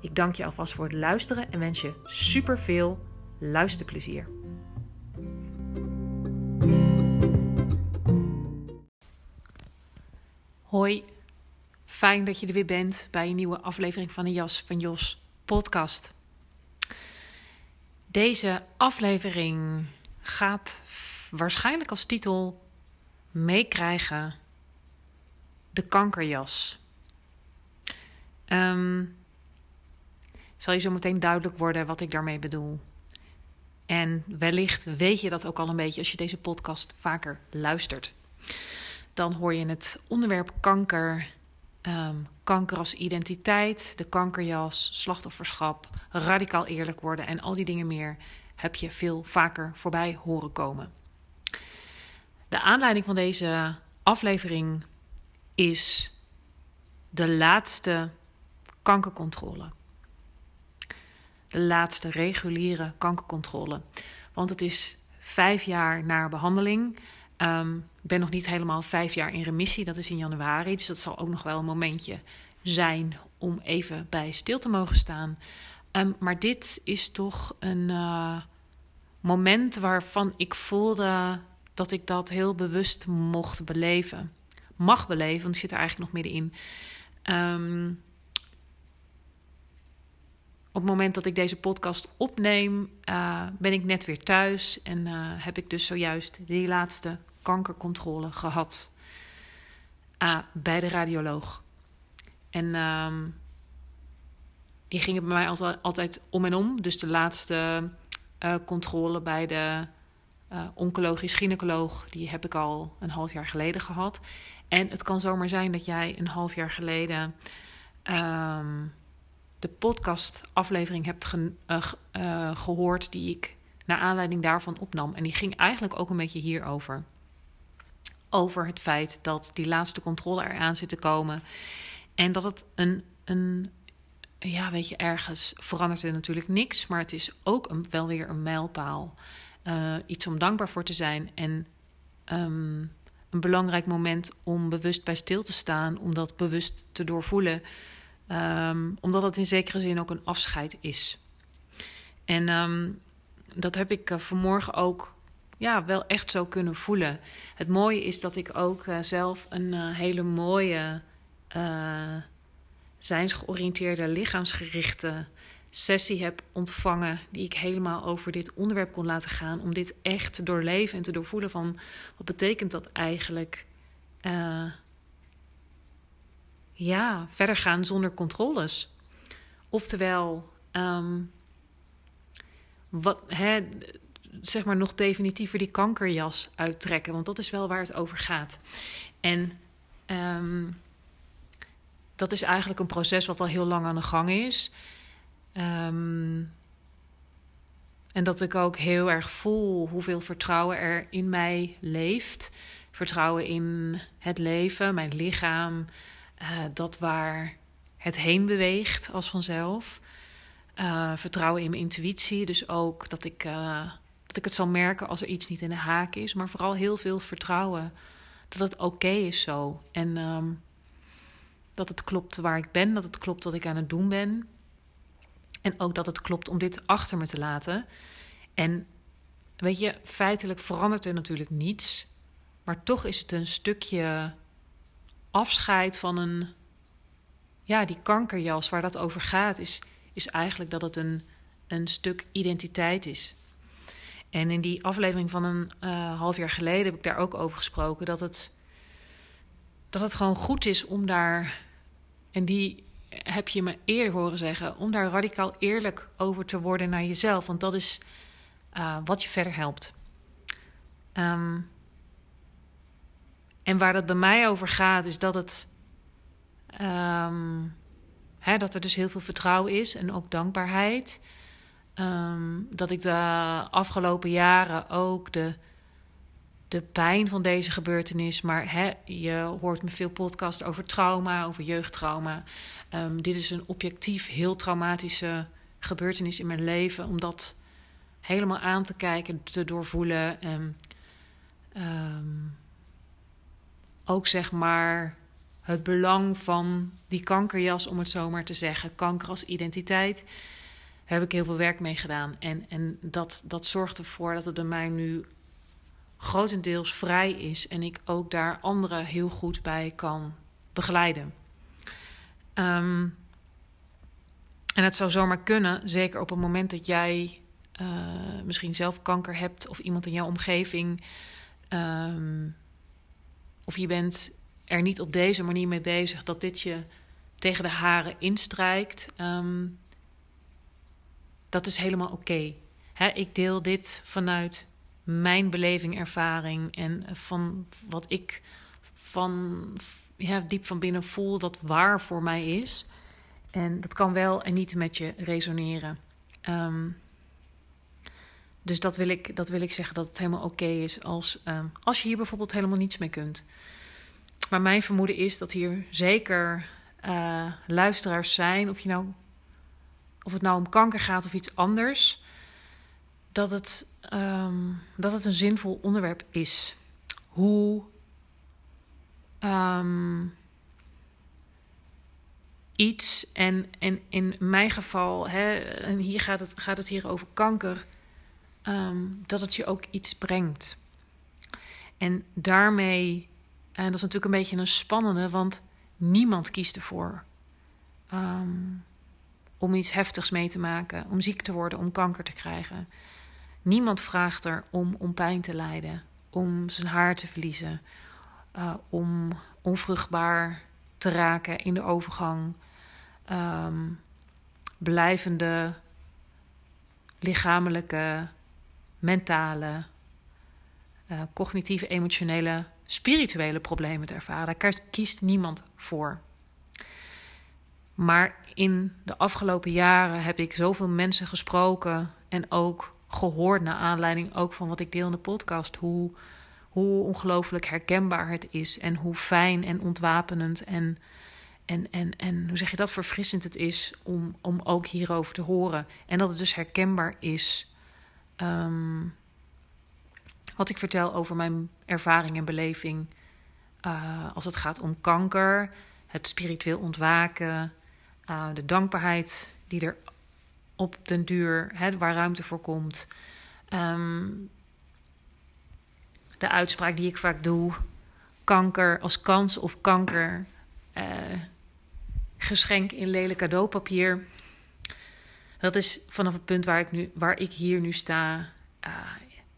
Ik dank je alvast voor het luisteren en wens je super veel luisterplezier. Hoi, fijn dat je er weer bent bij een nieuwe aflevering van de Jas van Jos podcast. Deze aflevering gaat waarschijnlijk als titel meekrijgen de kankerjas. Um, zal je zo meteen duidelijk worden wat ik daarmee bedoel. En wellicht weet je dat ook al een beetje als je deze podcast vaker luistert. Dan hoor je het onderwerp kanker, um, kanker als identiteit, de kankerjas, slachtofferschap, radicaal eerlijk worden en al die dingen meer heb je veel vaker voorbij horen komen. De aanleiding van deze aflevering is de laatste kankercontrole de laatste reguliere kankercontrole. Want het is vijf jaar na behandeling. Ik ben nog niet helemaal vijf jaar in remissie, dat is in januari. Dus dat zal ook nog wel een momentje zijn om even bij stil te mogen staan. Um, maar dit is toch een uh, moment waarvan ik voelde dat ik dat heel bewust mocht beleven. Mag beleven, want ik zit er eigenlijk nog middenin. Um, op het moment dat ik deze podcast opneem, uh, ben ik net weer thuis en uh, heb ik dus zojuist die laatste kankercontrole gehad uh, bij de radioloog. En um, die gingen bij mij altijd, om en om. Dus de laatste controle bij de oncologisch gynaecoloog, die heb ik al een half jaar geleden gehad. En het kan zomaar zijn dat jij een half jaar geleden. Um, de podcastaflevering hebt ge, uh, gehoord die ik naar aanleiding daarvan opnam. En die ging eigenlijk ook een beetje hierover. Over het feit dat die laatste controle eraan zit te komen. En dat het een, een ja, weet je, ergens verandert er natuurlijk niks. Maar het is ook een, wel weer een mijlpaal. Uh, iets om dankbaar voor te zijn. En um, een belangrijk moment om bewust bij stil te staan. Om dat bewust te doorvoelen. Um, omdat het in zekere zin ook een afscheid is. En um, dat heb ik uh, vanmorgen ook ja, wel echt zo kunnen voelen. Het mooie is dat ik ook uh, zelf een uh, hele mooie, zijnsgeoriënteerde, lichaamsgerichte sessie heb ontvangen. Die ik helemaal over dit onderwerp kon laten gaan. Om dit echt te doorleven en te doorvoelen van wat betekent dat eigenlijk ja, verder gaan zonder controles. Oftewel, um, wat, hè, zeg maar nog definitiever die kankerjas uittrekken. Want dat is wel waar het over gaat. En um, dat is eigenlijk een proces wat al heel lang aan de gang is. Um, en dat ik ook heel erg voel hoeveel vertrouwen er in mij leeft. Vertrouwen in het leven, mijn lichaam, uh, dat waar het heen beweegt als vanzelf. Uh, vertrouwen in mijn intuïtie. Dus ook dat ik, uh, dat ik het zal merken als er iets niet in de haak is. Maar vooral heel veel vertrouwen dat het oké is zo. En um, dat het klopt waar ik ben. Dat het klopt wat ik aan het doen ben. En ook dat het klopt om dit achter me te laten. En weet je, feitelijk verandert er natuurlijk niets. Maar toch is het een stukje afscheid van een. Ja, die kankerjas waar dat over gaat, is, is eigenlijk dat het een, een stuk identiteit is. En in die aflevering van een uh, half jaar geleden heb ik daar ook over gesproken dat het, dat het gewoon goed is om daar, en die heb je me eerder horen zeggen, om daar radicaal eerlijk over te worden naar jezelf. Want dat is uh, wat je verder helpt. Um, en waar dat bij mij over gaat, is dat het. Um, hè, dat er dus heel veel vertrouwen is en ook dankbaarheid. Um, dat ik de afgelopen jaren ook de, de pijn van deze gebeurtenis. Maar hè, je hoort me veel podcasts over trauma, over jeugdtrauma. Um, dit is een objectief heel traumatische gebeurtenis in mijn leven. Om dat helemaal aan te kijken, te doorvoelen. En, ook zeg maar het belang van die kankerjas, om het zo maar te zeggen. Kanker als identiteit. Heb ik heel veel werk mee gedaan. En, en dat, dat zorgt ervoor dat het bij mij nu grotendeels vrij is. En ik ook daar anderen heel goed bij kan begeleiden. Um, en het zou zomaar kunnen, zeker op het moment dat jij uh, misschien zelf kanker hebt of iemand in jouw omgeving. Um, of je bent er niet op deze manier mee bezig dat dit je tegen de haren instrijkt. Um, dat is helemaal oké. Ik deel dit vanuit mijn beleving, ervaring en van wat ik van ja, diep van binnen voel dat waar voor mij is. En dat kan wel en niet met je resoneren. Um, dus dat wil, ik, dat wil ik zeggen dat het helemaal oké is als, um, als je hier bijvoorbeeld helemaal niets mee kunt. Maar mijn vermoeden is dat hier zeker uh, luisteraars zijn, of, je nou, of het nou om kanker gaat of iets anders, dat het, um, dat het een zinvol onderwerp is. Hoe um, iets, en, en in mijn geval, hè, en hier gaat het, gaat het hier over kanker, um, dat het je ook iets brengt. En daarmee en dat is natuurlijk een beetje een spannende, want niemand kiest ervoor um, om iets heftigs mee te maken, om ziek te worden, om kanker te krijgen. Niemand vraagt er om, om pijn te lijden, om zijn haar te verliezen, uh, om onvruchtbaar te raken in de overgang, um, blijvende lichamelijke, mentale, uh, cognitieve, emotionele spirituele problemen te ervaren. Daar kiest niemand voor. Maar in de afgelopen jaren heb ik zoveel mensen gesproken en ook gehoord naar aanleiding ook van wat ik deel in de podcast. Hoe, hoe ongelooflijk herkenbaar het is en hoe fijn en ontwapenend en, en, en, en hoe zeg je dat, verfrissend het is om, om ook hierover te horen. En dat het dus herkenbaar is. Um, wat ik vertel over mijn ervaring en beleving uh, als het gaat om kanker, het spiritueel ontwaken, uh, de dankbaarheid die er op den duur, hè, waar ruimte voor komt. Um, de uitspraak die ik vaak doe: kanker als kans of kanker. Uh, geschenk in lelijk cadeaupapier. Dat is vanaf het punt waar ik, nu, waar ik hier nu sta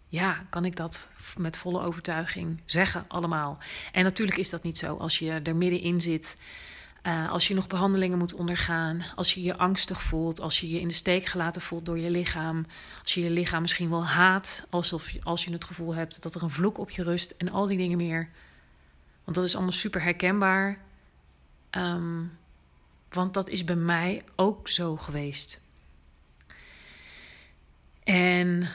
ja, kan ik dat met volle overtuiging zeggen allemaal. En natuurlijk is dat niet zo als je er middenin zit. Uh, als je nog behandelingen moet ondergaan, als je je angstig voelt, als je je in de steek gelaten voelt door je lichaam, als je je lichaam misschien wel haat, alsof je, als je het gevoel hebt dat er een vloek op je rust en al die dingen meer. Want dat is allemaal super herkenbaar. Um, want dat is bij mij ook zo geweest. En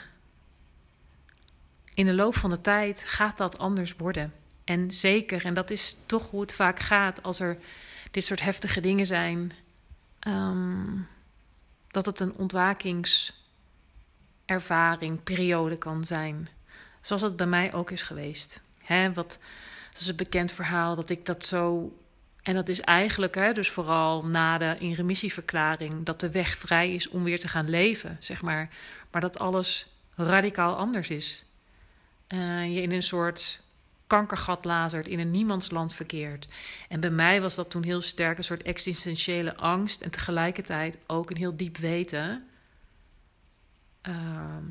in de loop van de tijd gaat dat anders worden. En zeker, en dat is toch hoe het vaak gaat als er dit soort heftige dingen zijn, um, dat het een ontwakingservaring, periode kan zijn. Zoals het bij mij ook is geweest. Hè, wat, dat is een bekend verhaal dat ik dat zo. En dat is eigenlijk, hè, dus vooral na de inremisieverklaring, dat de weg vrij is om weer te gaan leven, zeg maar. Maar dat alles radicaal anders is uh, je in een soort kankergat lazert, in een niemandsland verkeert. En bij mij was dat toen heel sterk een soort existentiële angst en tegelijkertijd ook een heel diep weten ehm,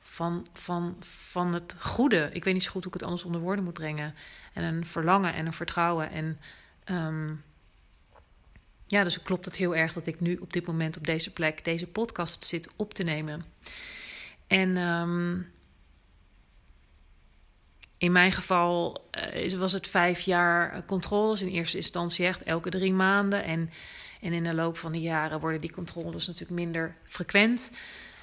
van, van, van het goede. Ik weet niet zo goed hoe ik het anders onder woorden moet brengen. En een verlangen en een vertrouwen. En um, ja, dus klopt het heel erg dat ik nu op dit moment op deze plek deze podcast zit op te nemen. En um, in mijn geval uh, was het vijf jaar controles. In eerste instantie echt elke drie maanden. En, en in de loop van de jaren worden die controles natuurlijk minder frequent.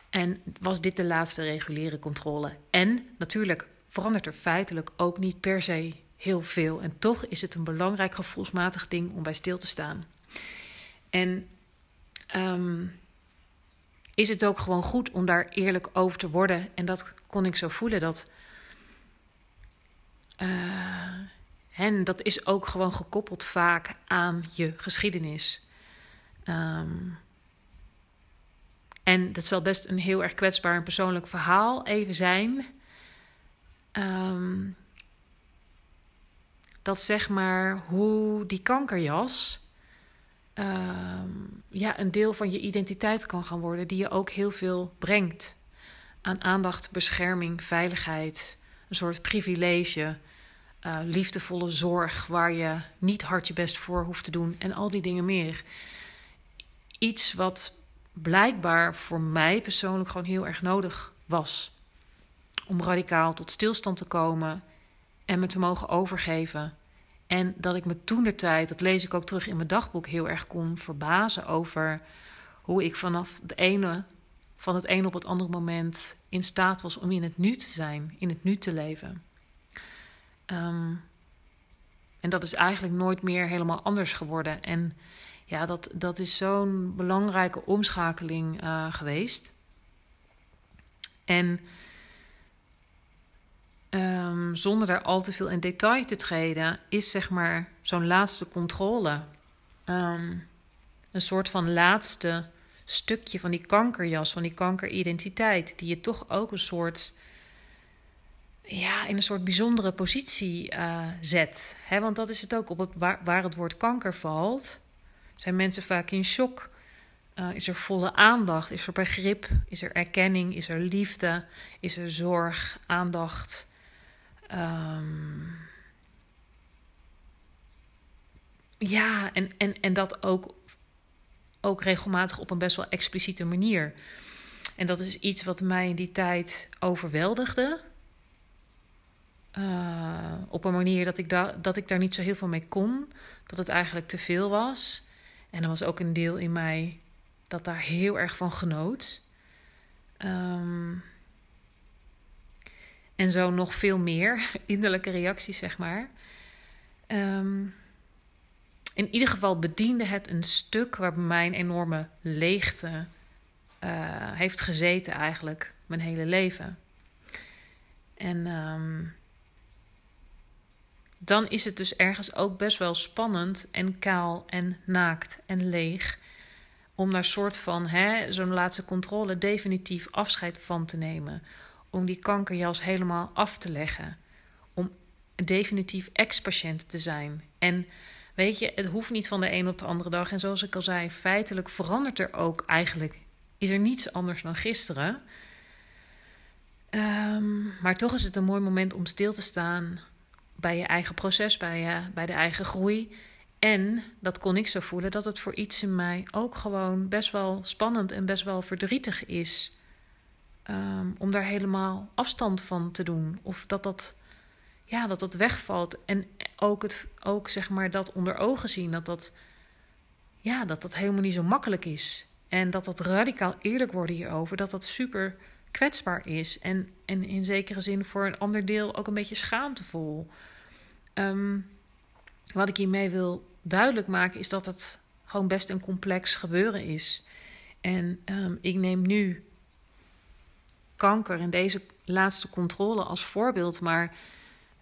En was dit de laatste reguliere controle. En natuurlijk verandert er feitelijk ook niet per se heel veel. En toch is het een belangrijk gevoelsmatig ding om bij stil te staan. En um, is het ook gewoon goed om daar eerlijk over te worden. En dat kon ik zo voelen. Dat, uh, en dat is ook gewoon gekoppeld vaak aan je geschiedenis. Um, en dat zal best een heel erg kwetsbaar en persoonlijk verhaal even zijn. Um, dat zeg maar hoe die kankerjas um, ja, een deel van je identiteit kan gaan worden, die je ook heel veel brengt aan aandacht, bescherming, veiligheid, een soort privilege, uh, liefdevolle zorg waar je niet hard je best voor hoeft te doen en al die dingen meer. Iets wat blijkbaar voor mij persoonlijk gewoon heel erg nodig was. Om radicaal tot stilstand te komen en me te mogen overgeven. En dat ik me toen de tijd, dat lees ik ook terug in mijn dagboek, heel erg kon verbazen over hoe ik vanaf het ene, van het ene op het andere moment in staat was om in het nu te zijn, in het nu te leven. Um, en dat is eigenlijk nooit meer helemaal anders geworden. En ja, dat, dat is zo'n belangrijke omschakeling uh, geweest. En um, zonder daar al te veel in detail te treden, is zeg maar zo'n laatste controle. Um, een soort van laatste stukje van die kankerjas, van die kankeridentiteit, die je toch ook een soort. Ja, in een soort bijzondere positie uh, zet. Want dat is het ook op het, waar, waar het woord kanker valt zijn mensen vaak in shock. Uh, is er volle aandacht? Is er begrip? Is er erkenning? Is er liefde? Is er zorg, aandacht? Um, ja, en, en, en dat ook, ook regelmatig op een best wel expliciete manier. En dat is iets wat mij in die tijd overweldigde. Uh, op een manier dat ik, da dat ik daar niet zo heel veel mee kon. Dat het eigenlijk te veel was. En er was ook een deel in mij dat daar heel erg van genoot. Um, en zo nog veel meer innerlijke reacties, zeg maar. Um, in ieder geval bediende het een stuk waar bij mij een enorme leegte uh, heeft gezeten, eigenlijk, mijn hele leven. En um, dan is het dus ergens ook best wel spannend en kaal en naakt en leeg. Om daar soort van zo'n laatste controle definitief afscheid van te nemen. Om die kankerjas helemaal af te leggen. Om definitief ex-patiënt te zijn. En weet je, het hoeft niet van de een op de andere dag. En zoals ik al zei, feitelijk verandert er ook eigenlijk. Is er niets anders dan gisteren. Um, maar toch is het een mooi moment om stil te staan bij je eigen proces, bij, bij de eigen groei. En dat kon ik zo voelen dat het voor iets in mij ook gewoon best wel spannend en best wel verdrietig is. Um, om daar helemaal afstand van te doen. Of dat dat, ja, dat dat wegvalt. En ook, het, ook zeg maar dat onder ogen zien. Dat dat, ja, dat dat helemaal niet zo makkelijk is. En dat dat radicaal eerlijk worden hierover. Dat dat super kwetsbaar is. En, en in zekere zin voor een ander deel ook een beetje schaamtevol. Um, wat ik hiermee wil duidelijk maken is dat het gewoon best een complex gebeuren is. En um, ik neem nu kanker en deze laatste controle als voorbeeld, maar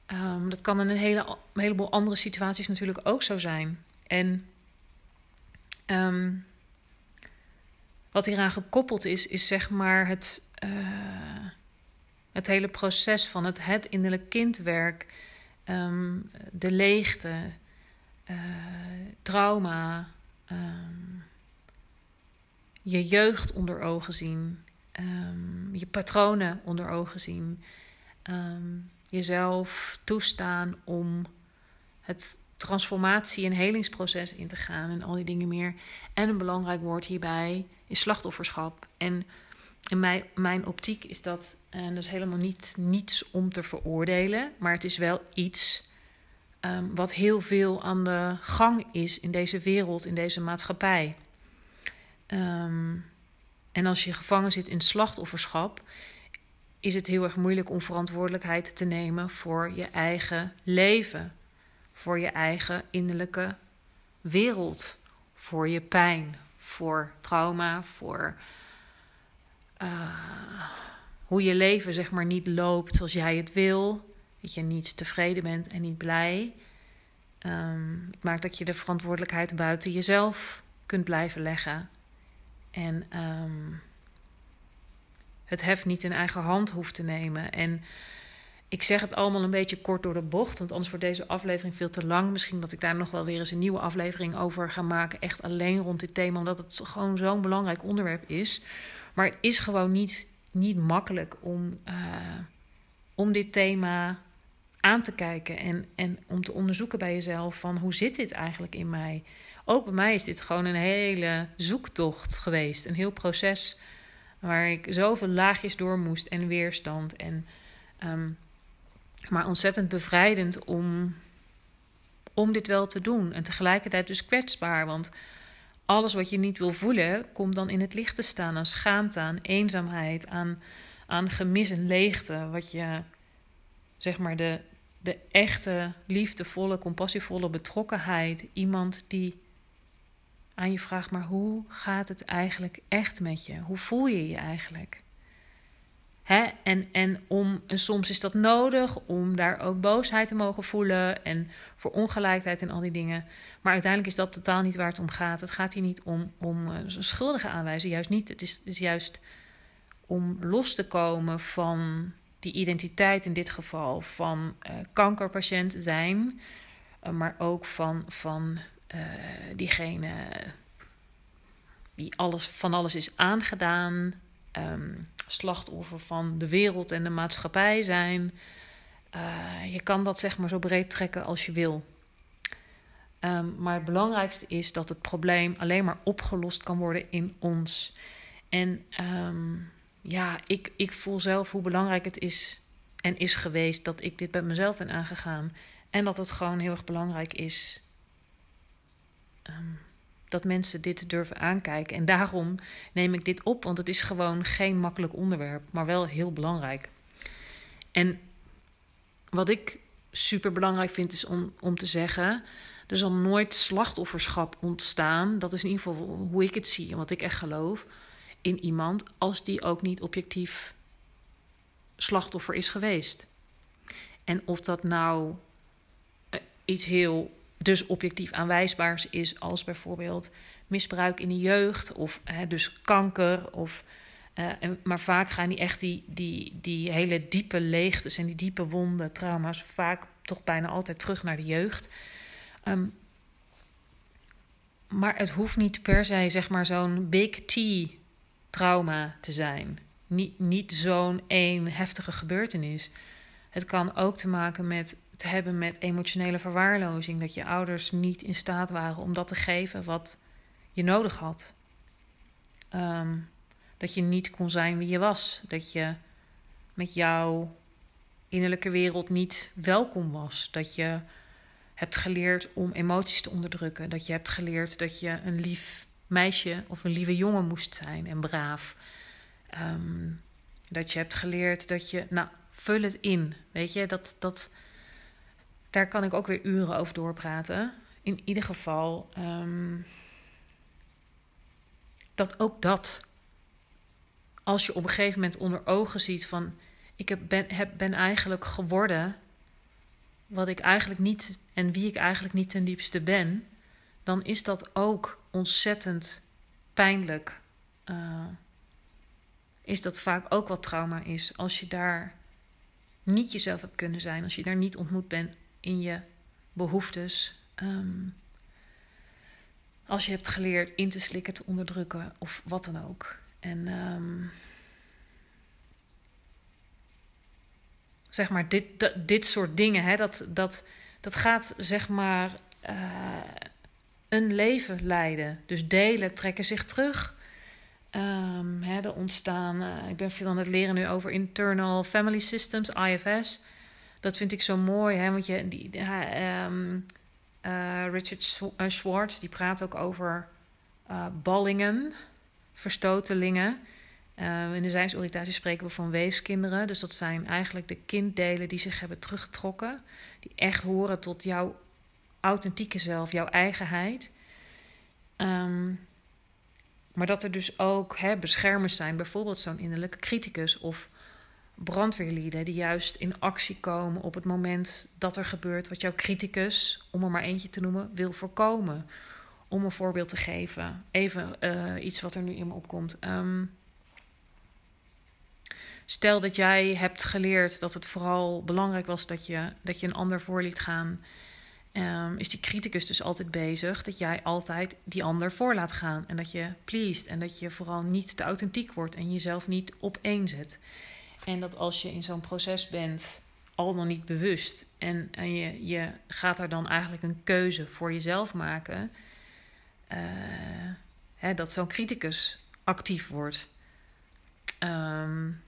um, dat kan in een, hele, heleboel andere situaties natuurlijk ook zo zijn. En um, wat hieraan gekoppeld is, is zeg maar het, uh, het hele proces van het, het innerlijk kindwerk um, de leegte, uh, trauma, um, je jeugd onder ogen zien, ehm, je patronen onder ogen zien, ehm, jezelf toestaan om het transformatie- en helingsproces in te gaan en al die dingen meer. En een belangrijk woord hierbij is slachtofferschap. En in mijn, mijn optiek is dat, en dat is helemaal niet, niets om te veroordelen, maar het is wel iets Ehm, wat heel veel aan de gang is in deze wereld, in deze maatschappij. Ehm, en als je gevangen zit in slachtofferschap, is het heel erg moeilijk om verantwoordelijkheid te nemen voor je eigen leven, voor je eigen innerlijke wereld, voor je pijn, voor trauma, voor uh, hoe je leven zeg maar niet loopt zoals jij het wil dat je niet tevreden bent en niet blij. Um, het maakt dat je de verantwoordelijkheid buiten jezelf kunt blijven leggen. En um, het hef niet in eigen hand hoeft te nemen. En ik zeg het allemaal een beetje kort door de bocht, want anders wordt deze aflevering veel te lang. Misschien dat ik daar nog wel weer eens een nieuwe aflevering over ga maken. Echt alleen rond dit thema, omdat het gewoon zo'n belangrijk onderwerp is. Maar het is gewoon niet, niet makkelijk om, uh, om dit thema aan te kijken en, en om te onderzoeken bij jezelf van hoe zit dit eigenlijk in mij. Ook bij mij is dit gewoon een hele zoektocht geweest, een heel proces waar ik zoveel laagjes door moest en weerstand. En, um, maar ontzettend bevrijdend om, om dit wel te doen. En tegelijkertijd dus kwetsbaar, want alles wat je niet wil voelen, komt dan in het licht te staan aan schaamte, aan eenzaamheid, aan, aan gemis en leegte. Wat je zeg maar de, de echte, liefdevolle, compassievolle betrokkenheid. Iemand die aan je vraagt, maar hoe gaat het eigenlijk echt met je? Hoe voel je je eigenlijk? Hè? En, en, om, en soms is dat nodig om daar ook boosheid te mogen voelen en voor ongelijkheid en al die dingen. Maar uiteindelijk is dat totaal niet waar het om gaat. Het gaat hier niet om, om uh, schuldige aanwijzen, juist niet. Het is, juist om los te komen van die identiteit in dit geval van uh, kankerpatiënt zijn, uh, maar ook van, van uh, diegene die alles, van alles is aangedaan, um, slachtoffer van de wereld en de maatschappij zijn. je kan dat zeg maar zo breed trekken als je wil. Um, maar het belangrijkste is dat het probleem alleen maar opgelost kan worden in ons. En um, ja, ik, ik voel zelf hoe belangrijk het is en is geweest dat ik dit bij mezelf ben aangegaan. En dat het gewoon heel erg belangrijk is um, dat mensen dit durven aankijken. En daarom neem ik dit op, want het is gewoon geen makkelijk onderwerp, maar wel heel belangrijk. En wat ik super belangrijk vind is om, om te zeggen. Er zal nooit slachtofferschap ontstaan. Dat is in ieder geval hoe ik het zie en wat ik echt geloof in iemand als die ook niet objectief slachtoffer is geweest. En of dat nou eh, iets heel dus objectief aanwijsbaars is als bijvoorbeeld misbruik in de jeugd of hè, dus kanker of uh, maar vaak gaan die echt die, die, die hele diepe leegtes en die diepe wonden, trauma's, vaak toch bijna altijd terug naar de jeugd. Um, maar het hoeft niet per se, zeg maar, zo'n big T trauma te zijn. Niet, niet zo'n één heftige gebeurtenis. Het kan ook te maken met te hebben met emotionele verwaarlozing. Dat je ouders niet in staat waren om dat te geven wat je nodig had. Um, dat je niet kon zijn wie je was. Dat je met jouw innerlijke wereld niet welkom was. Dat je hebt geleerd om emoties te onderdrukken. Dat je hebt geleerd dat je een lief meisje of een lieve jongen moest zijn en braaf. Um, dat je hebt geleerd dat je, nou, vul het in. Weet je, dat, dat, daar kan ik ook weer uren over doorpraten. In ieder geval, um, dat ook dat, als je op een gegeven moment onder ogen ziet van, ik heb, ben, heb, ben eigenlijk geworden wat ik eigenlijk niet en wie ik eigenlijk niet ten diepste ben, dan is dat ook ontzettend pijnlijk. Uh, is dat vaak ook wat trauma is. Als je daar niet jezelf hebt kunnen zijn, als je daar niet ontmoet bent in je behoeftes. Um, als je hebt geleerd in te slikken, te onderdrukken of wat dan ook. En ehm, zeg maar, dit, dit soort dingen, hè, dat, dat, dat gaat zeg maar uh, een leven leiden. Dus delen trekken zich terug. Um, hè, er ontstaan, uh, ik ben veel aan het leren nu over internal family systems, IFS. Dat vind ik zo mooi, hè, want je, die, um, uh, Richard Schwartz die praat ook over ballingen, verstotelingen. Uh, in de zijnsoriëntatie spreken we van weeskinderen. Dus dat zijn eigenlijk de kinddelen die zich hebben teruggetrokken. Die echt horen tot jouw authentieke zelf, jouw eigenheid. Um, maar dat er dus ook hè, beschermers zijn, bijvoorbeeld zo'n innerlijke criticus of brandweerlieden die juist in actie komen op het moment dat er gebeurt wat jouw criticus, om er maar eentje te noemen, wil voorkomen. Om een voorbeeld te geven. Even uh, iets wat er nu in me opkomt. Um, Stel dat jij hebt geleerd dat het vooral belangrijk was dat je, dat je een ander voor liet gaan. Um, is die criticus dus altijd bezig dat jij altijd die ander voor laat gaan. En dat je pleased en dat je vooral niet te authentiek wordt en jezelf niet opeenzet. En dat als je in zo'n proces bent, al dan niet bewust, en, en je, je gaat daar dan eigenlijk een keuze voor jezelf maken, uh, hè, dat zo'n criticus actief wordt. Um,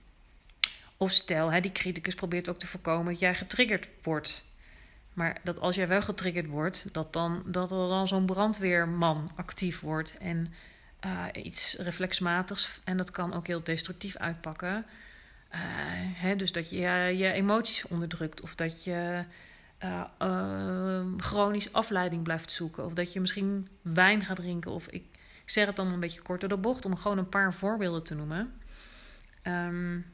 of stel, hè, die criticus probeert ook te voorkomen dat jij getriggerd wordt. Maar dat als jij wel getriggerd wordt, dat, dan, dat er dan zo'n brandweerman actief wordt en uh, iets reflexmatigs. En dat kan ook heel destructief uitpakken. Uh, hè, dus dat je je emoties onderdrukt of dat je uh, chronisch afleiding blijft zoeken. Of dat je misschien wijn gaat drinken. Of ik, ik zeg het dan een beetje kort door de bocht om gewoon een paar voorbeelden te noemen. Um,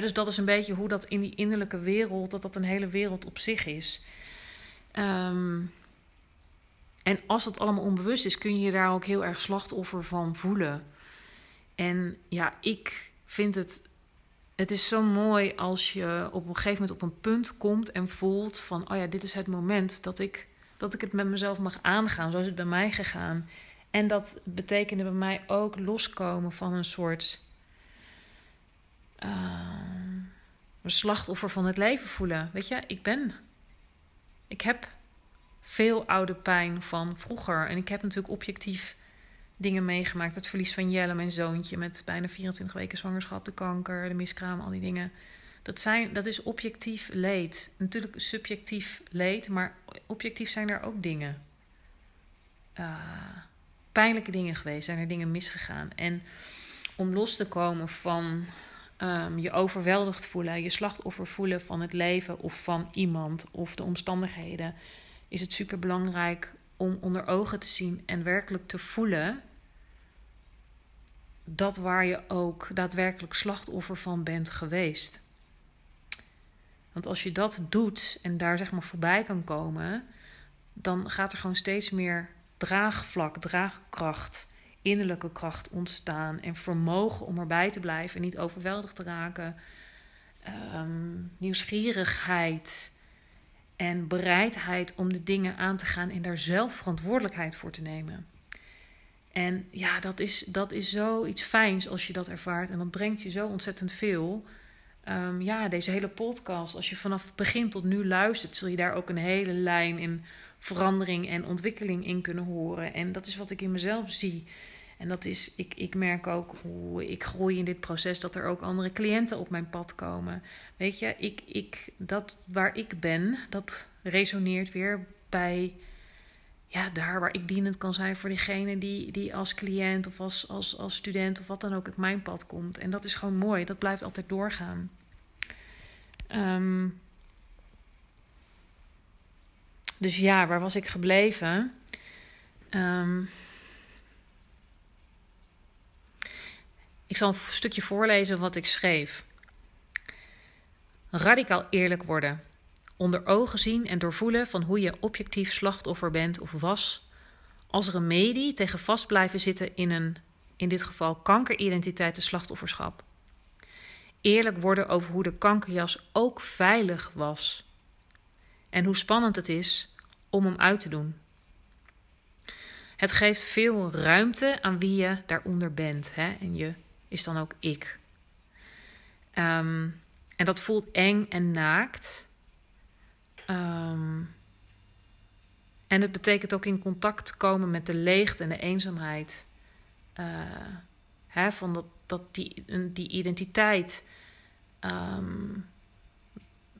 dus dat is een beetje hoe dat in die innerlijke wereld, dat dat een hele wereld op zich is. Ehm, en als het allemaal onbewust is, kun je je daar ook heel erg slachtoffer van voelen. En ja, ik vind het. Het is zo mooi als je op een gegeven moment op een punt komt en voelt van: oh ja, dit is het moment dat ik, dat ik het met mezelf mag aangaan. Zo is het bij mij gegaan. En dat betekende bij mij ook loskomen van een soort uh, een slachtoffer van het leven voelen. Weet je, ik ben. Ik heb veel oude pijn van vroeger. En ik heb natuurlijk objectief dingen meegemaakt. Het verlies van Jelle, mijn zoontje, met bijna 24 weken zwangerschap, de kanker, de miskraam, al die dingen. Dat, zijn, dat is objectief leed. Natuurlijk subjectief leed, maar objectief zijn er ook dingen. Uh, pijnlijke dingen geweest, zijn er dingen misgegaan. En om los te komen van um, je overweldigd voelen, je slachtoffer voelen van het leven of van iemand of de omstandigheden, is het super belangrijk om onder ogen te zien en werkelijk te voelen dat waar je ook daadwerkelijk slachtoffer van bent geweest. Want als je dat doet en daar zeg maar voorbij kan komen, dan gaat er gewoon steeds meer draagvlak, draagkracht innerlijke kracht ontstaan en vermogen om erbij te blijven en niet overweldigd te raken. Ehm, nieuwsgierigheid en bereidheid om de dingen aan te gaan en daar zelf verantwoordelijkheid voor te nemen. En ja, dat is, dat is zoiets fijns als je dat ervaart en dat brengt je zo ontzettend veel. Um, ja, deze hele podcast, als je vanaf het begin tot nu luistert, zul je daar ook een hele lijn in verandering en ontwikkeling in kunnen horen. En dat is wat ik in mezelf zie. En dat is, ik, ik merk ook hoe ik groei in dit proces, dat er ook andere cliënten op mijn pad komen. Weet je, ik, ik, dat waar ik ben, dat resoneert weer bij ja, daar waar ik dienend kan zijn voor diegene die, die als cliënt of als, als, als student of wat dan ook op mijn pad komt. En dat is gewoon mooi, dat blijft altijd doorgaan. Um, dus ja, waar was ik gebleven? Um, Ik zal een stukje voorlezen wat ik schreef. Radicaal eerlijk worden. Onder ogen zien en doorvoelen van hoe je objectief slachtoffer bent of was. Als remedie tegen vast blijven zitten in een, in dit geval, kankeridentiteit en slachtofferschap. Eerlijk worden over hoe de kankerjas ook veilig was. En hoe spannend het is om hem uit te doen. Het geeft veel ruimte aan wie je daaronder bent. Hè? En je is dan ook ik. Ehm, en dat voelt eng en naakt. Ehm, en het betekent ook in contact komen met de leegte en de eenzaamheid. Uh, hè, van dat, die, die identiteit um,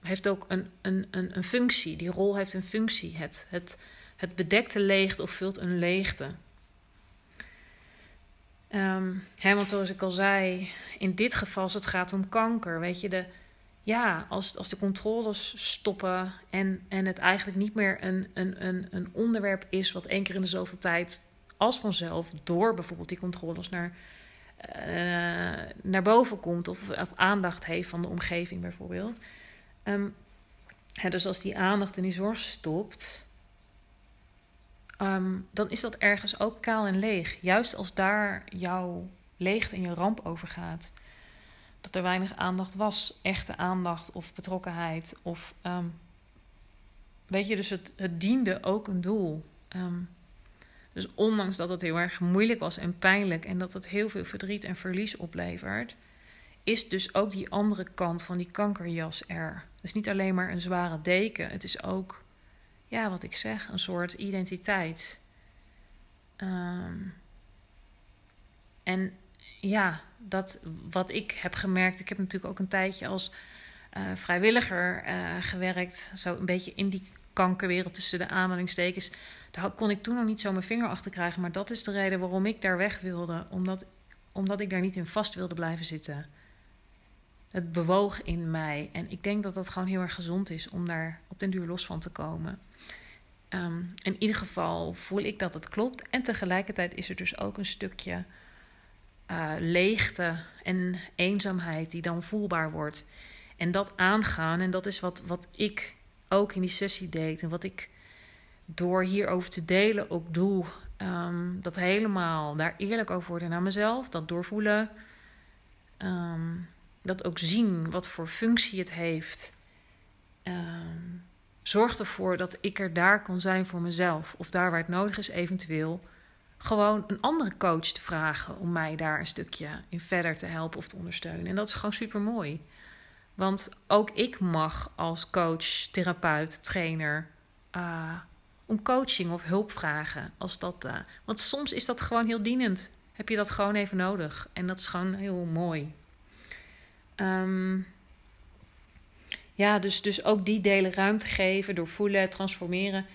heeft ook een, een, een, een functie. Die rol heeft een functie. Het, het, het bedekt de leegte of vult een leegte. Um, hè, want zoals ik al zei, in dit geval als het gaat om kanker, weet je, de, ja, als, als de controles stoppen en, en het eigenlijk niet meer een, een, een, een onderwerp is wat één keer in de zoveel tijd als vanzelf door bijvoorbeeld die controles naar, uh, naar boven komt of, of aandacht heeft van de omgeving bijvoorbeeld. Hè, dus als die aandacht en die zorg stopt, um, dan is dat ergens ook kaal en leeg. Juist als daar jouw leegte en je ramp over gaat. Dat er weinig aandacht was, echte aandacht of betrokkenheid. Of, um, weet je, dus het, het diende ook een doel. Dus ondanks dat het heel erg moeilijk was en pijnlijk en dat het heel veel verdriet en verlies oplevert, is dus ook die andere kant van die kankerjas er. Dus niet alleen maar een zware deken, het is ook ja, wat ik zeg, een soort identiteit. Um, en ja, dat wat ik heb gemerkt, ik heb natuurlijk ook een tijdje als uh, vrijwilliger uh, gewerkt, zo een beetje in die kankerwereld tussen de aanhalingstekens. Daar kon ik toen nog niet zo mijn vinger achter krijgen, maar dat is de reden waarom ik daar weg wilde, omdat, omdat ik daar niet in vast wilde blijven zitten. Het bewoog in mij en ik denk dat dat gewoon heel erg gezond is om daar op den duur los van te komen. Um, in ieder geval voel ik dat het klopt. En tegelijkertijd is er dus ook een stukje uh, leegte en eenzaamheid die dan voelbaar wordt. En dat aangaan, en dat is wat, wat ik ook in die sessie deed. En wat ik door hierover te delen ook doe. Um, dat helemaal daar eerlijk over worden naar mezelf. Dat doorvoelen. Um, dat ook zien wat voor functie het heeft. Um, Zorg ervoor dat ik er daar kan zijn voor mezelf. Of daar waar het nodig is, eventueel gewoon een andere coach te vragen om mij daar een stukje in verder te helpen of te ondersteunen. En dat is gewoon super mooi. Want ook ik mag als coach, therapeut, trainer uh, om coaching of hulp vragen. Als dat, uh, want soms is dat gewoon heel dienend. Heb je dat gewoon even nodig. En dat is gewoon heel mooi. Um, ja, dus, dus ook die delen ruimte geven door voelen, transformeren.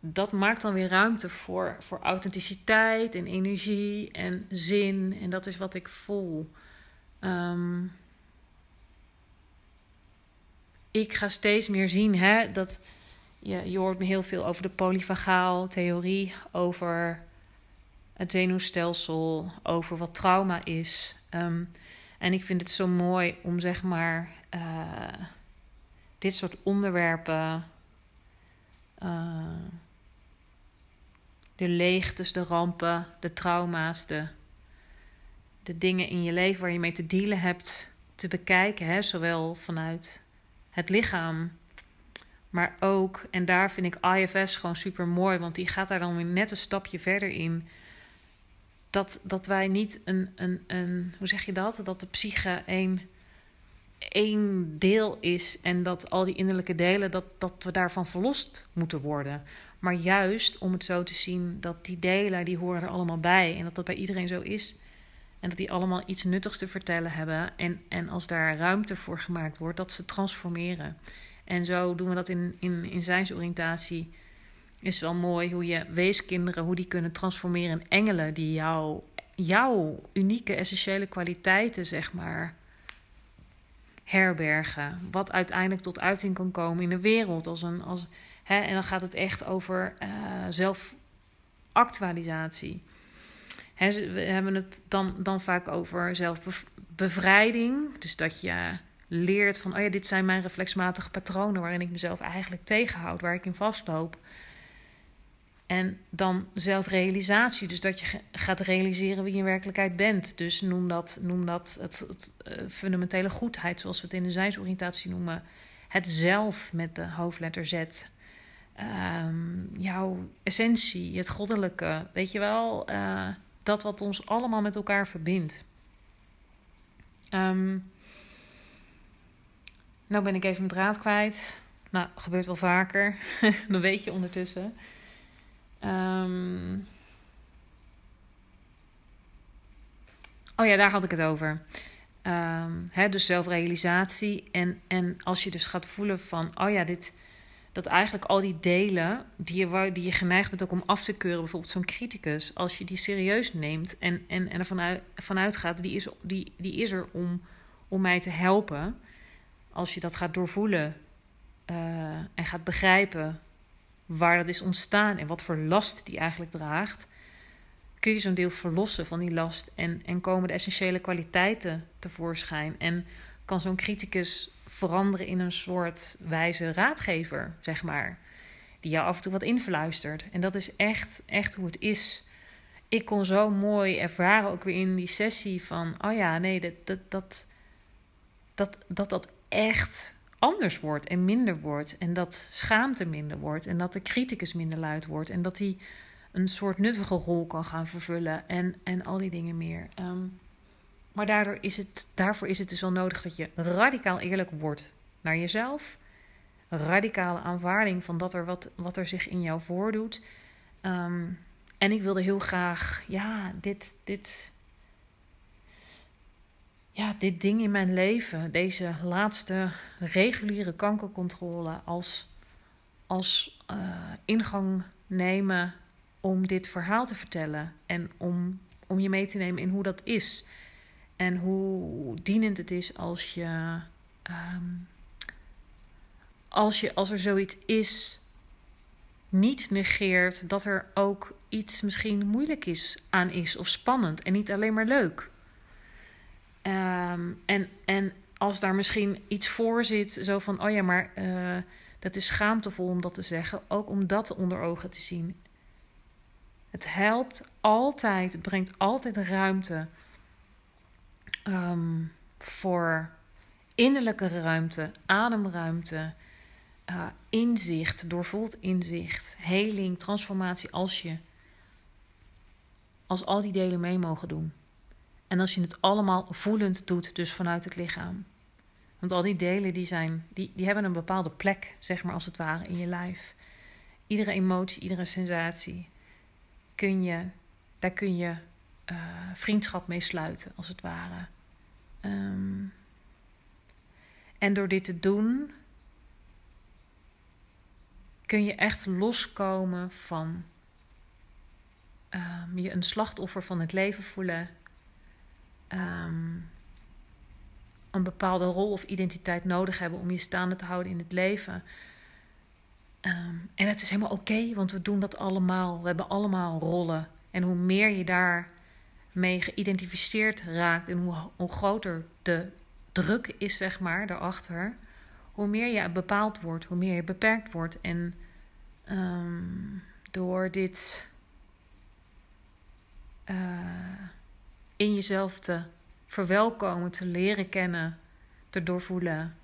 Dat maakt dan weer ruimte voor, voor authenticiteit en energie en zin. En dat is wat ik voel. Um, ik ga steeds meer zien hè, dat je, je hoort me heel veel over de polyvagaal theorie, over het zenuwstelsel, over wat trauma is. Um, en ik vind het zo mooi om zeg maar. Uh, dit soort onderwerpen. Uh, de leegtes, de rampen, de trauma's, de, de dingen in je leven waar je mee te dealen hebt, te bekijken. Hè? Zowel vanuit het lichaam, maar ook, en daar vind ik IFS gewoon super mooi, want die gaat daar dan weer net een stapje verder in. Dat, dat wij niet een, een, een, hoe zeg je dat? Dat de psyche een één deel is en dat al die innerlijke delen, dat, dat we daarvan verlost moeten worden. Maar juist om het zo te zien dat die delen, die horen er allemaal bij en dat dat bij iedereen zo is. En dat die allemaal iets nuttigs te vertellen hebben. En, en als daar ruimte voor gemaakt wordt, dat ze transformeren. En zo doen we dat in, in, in zijnsoriëntatie. Is wel mooi hoe je weeskinderen, hoe die kunnen transformeren in engelen die jou, jouw unieke, essentiële kwaliteiten, zeg maar, herbergen. Wat uiteindelijk tot uiting kan komen in de wereld. Als een, als, hè, en dan gaat het echt over uh, zelfactualisatie. Hè, we hebben het dan, dan vaak over zelfbevrijding. Dus dat je leert van, oh ja, dit zijn mijn reflexmatige patronen waarin ik mezelf eigenlijk tegenhoud, waar ik in vastloop. En dan zelfrealisatie, dus dat je gaat realiseren wie je in werkelijkheid bent. Dus noem dat, noem dat het, uh, fundamentele goedheid, zoals we het in de zijnsoriëntatie noemen. Het zelf met de hoofdletter Z. ehm, jouw essentie, het goddelijke. Weet je wel, eh, dat wat ons allemaal met elkaar verbindt. Um, nou ben ik even mijn draad kwijt. Nou, gebeurt wel vaker. Dan weet je ondertussen. Um, oh ja, daar had ik het over. Um, hè, dus zelfrealisatie. En, en als je dus gaat voelen van, oh ja, dit, dat eigenlijk al die delen die je, die je geneigd bent ook om af te keuren, bijvoorbeeld zo'n criticus, als je die serieus neemt en, en, en ervan uit, vanuit gaat, die is, die, die is er om, om mij te helpen. Als je dat gaat doorvoelen uh, en gaat begrijpen waar dat is ontstaan en wat voor last die eigenlijk draagt, kun je zo'n deel verlossen van die last en, en komen de essentiële kwaliteiten tevoorschijn. En kan zo'n criticus veranderen in een soort wijze raadgever, zeg maar. Die jou af en toe wat influistert. En dat is echt, echt hoe het is. Ik kon zo mooi ervaren, ook weer in die sessie, van: oh ja, nee, dat dat, dat, dat, dat, dat echt anders wordt en minder wordt. En dat schaamte minder wordt. En dat de criticus minder luid wordt. En dat hij een soort nuttige rol kan gaan vervullen. En, en al die dingen meer. Um, maar daardoor is het, daarvoor is het dus wel nodig dat je radicaal eerlijk wordt naar jezelf. Radicale aanvaarding van dat er wat, wat er zich in jou voordoet. Um, en ik wilde heel graag, ja, dit, dit, ja, dit ding in mijn leven, deze laatste reguliere kankercontrole, als, als uh, ingang nemen om dit verhaal te vertellen en om, om je mee te nemen in hoe dat is. En hoe dienend het is als je, um, als je, als er zoiets is, niet negeert dat er ook iets misschien moeilijk is aan is of spannend en niet alleen maar leuk. Um, en, en als daar misschien iets voor zit, zo van, oh ja, maar uh, dat is schaamtevol om dat te zeggen, ook om dat onder ogen te zien. Het helpt altijd, het brengt altijd ruimte um, voor innerlijke ruimte, ademruimte, uh, inzicht, doorvoeld inzicht, heling, transformatie als je als al die delen mee mogen doen. En als je het allemaal voelend doet, dus vanuit het lichaam. Want al die delen die zijn, die, die hebben een bepaalde plek, zeg maar als het ware, in je lijf. Iedere emotie, iedere sensatie kun je, daar kun je uh, vriendschap mee sluiten, als het ware. Um, en door dit te doen, kun je echt loskomen van um, je een slachtoffer van het leven voelen. Um, een bepaalde rol of identiteit nodig hebben om je staande te houden in het leven. Um, en het is helemaal oké, want we doen dat allemaal. We hebben allemaal rollen. En hoe meer je daar mee geïdentificeerd raakt en hoe, hoe groter de druk is, zeg maar, daarachter, hoe meer je bepaald wordt, hoe meer je beperkt wordt. En um, door dit uh, in jezelf te verwelkomen, te leren kennen, te doorvoelen,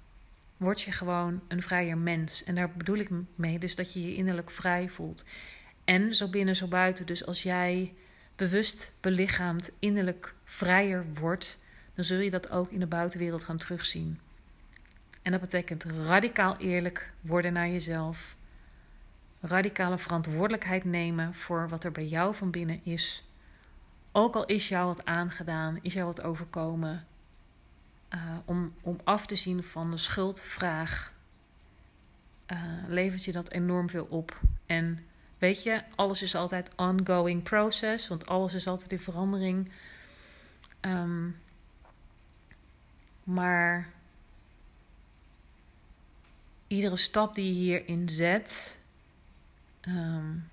word je gewoon een vrijer mens. En daar bedoel ik mee dus dat je je innerlijk vrij voelt. En zo binnen, zo buiten. Dus als jij bewust belichaamd innerlijk vrijer wordt, dan zul je dat ook in de buitenwereld gaan terugzien. En dat betekent radicaal eerlijk worden naar jezelf. Radicale verantwoordelijkheid nemen voor wat er bij jou van binnen is. Ook al is jou wat aangedaan, is jou wat overkomen. Uh, om, om af te zien van de schuldvraag, uh, levert je dat enorm veel op. En Weet je, alles is altijd ongoing process, want alles is altijd in verandering. Um, maar iedere stap die je hierin zet, um,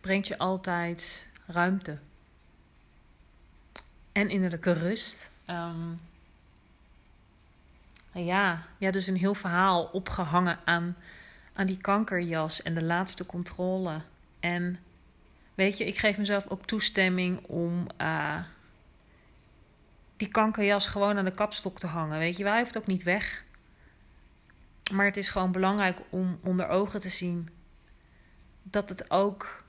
brengt je altijd ruimte en innerlijke rust. Um, ja, ja, dus een heel verhaal opgehangen aan aan die kankerjas en de laatste controle. En weet je, ik geef mezelf ook toestemming om uh, die kankerjas gewoon aan de kapstok te hangen. Weet je, wij hoeft ook niet weg. maar het is gewoon belangrijk om onder ogen te zien dat het ook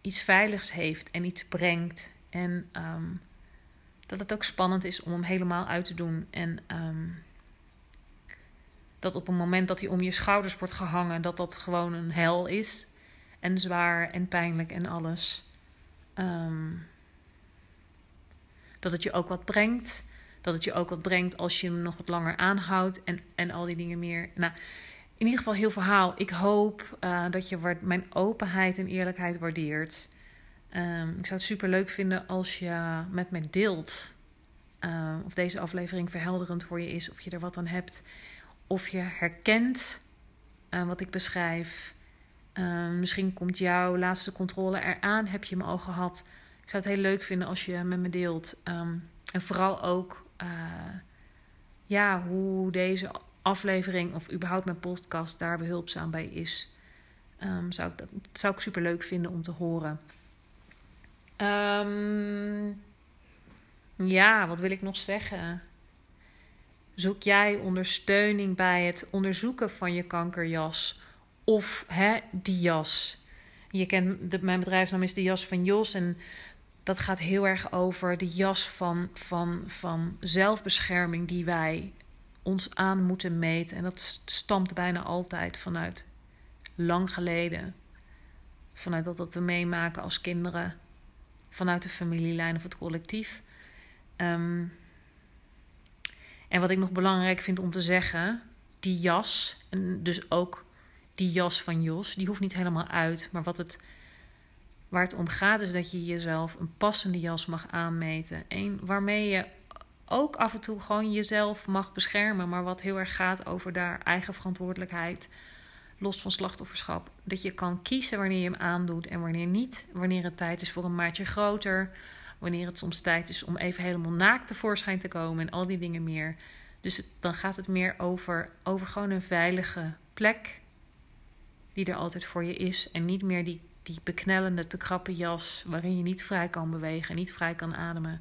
iets veiligs heeft en iets brengt. En ehm, dat het ook spannend is om hem helemaal uit te doen. En ehm, dat op een moment dat hij om je schouders wordt gehangen, dat dat gewoon een hel is. En zwaar en pijnlijk en alles. Ehm, dat het je ook wat brengt. Dat het je ook wat brengt als je hem nog wat langer aanhoudt. En, en al die dingen meer. Nou, in ieder geval heel verhaal. Ik hoop uh, dat je mijn openheid en eerlijkheid waardeert. Um, ik zou het super leuk vinden als je met me deelt. Uh, of deze aflevering verhelderend voor je is. Of je er wat aan hebt. Of je herkent uh, wat ik beschrijf. misschien komt jouw laatste controle eraan. Heb je hem al gehad? Ik zou het heel leuk vinden als je met me deelt. En vooral ook ja, hoe deze aflevering of überhaupt mijn podcast daar behulpzaam bij is. Zou ik dat zou ik super leuk vinden om te horen. Um, ja, wat wil ik nog zeggen? Zoek jij ondersteuning bij het onderzoeken van je kankerjas of hè, die jas? Je kent mijn bedrijfsnaam is de jas van Jos en dat gaat heel erg over de jas van, van, van zelfbescherming die wij ons aan moeten meten. En dat stamt bijna altijd vanuit lang geleden. Vanuit dat dat we meemaken als kinderen. Vanuit de familielijn of het collectief. Ehm, en wat ik nog belangrijk vind om te zeggen, die jas, en dus ook die jas van Jos, die hoeft niet helemaal uit. Maar wat het, waar het om gaat, is dat je jezelf een passende jas mag aanmeten. Een waarmee je ook af en toe gewoon jezelf mag beschermen. Maar wat heel erg gaat over daar eigen verantwoordelijkheid. Los van slachtofferschap. Dat je kan kiezen wanneer je hem aandoet en wanneer niet. Wanneer het tijd is voor een maatje groter. Wanneer het soms tijd is om even helemaal naakt tevoorschijn te komen. En al die dingen meer. Dus dan gaat het meer over, over gewoon een veilige plek. Die er altijd voor je is. En niet meer die, die beknellende, te krappe jas. Waarin je niet vrij kan bewegen. Niet vrij kan ademen.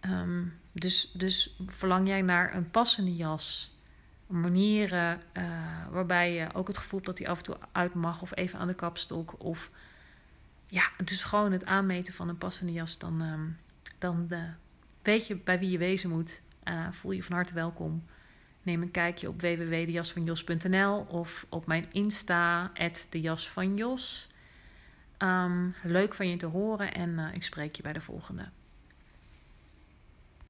Um, dus, dus verlang jij naar een passende jas? Manieren uh, waarbij je ook het gevoel hebt dat hij af en toe uit mag of even aan de kapstok. Of ja, dus gewoon het aanmeten van een passende jas. Dan, um, dan de, weet je bij wie je wezen moet. Uh, voel je van harte welkom. Neem een kijkje op www.dejasvanjos.nl of op mijn Insta, dejasvanjos. Um, leuk van je te horen en ik spreek je bij de volgende.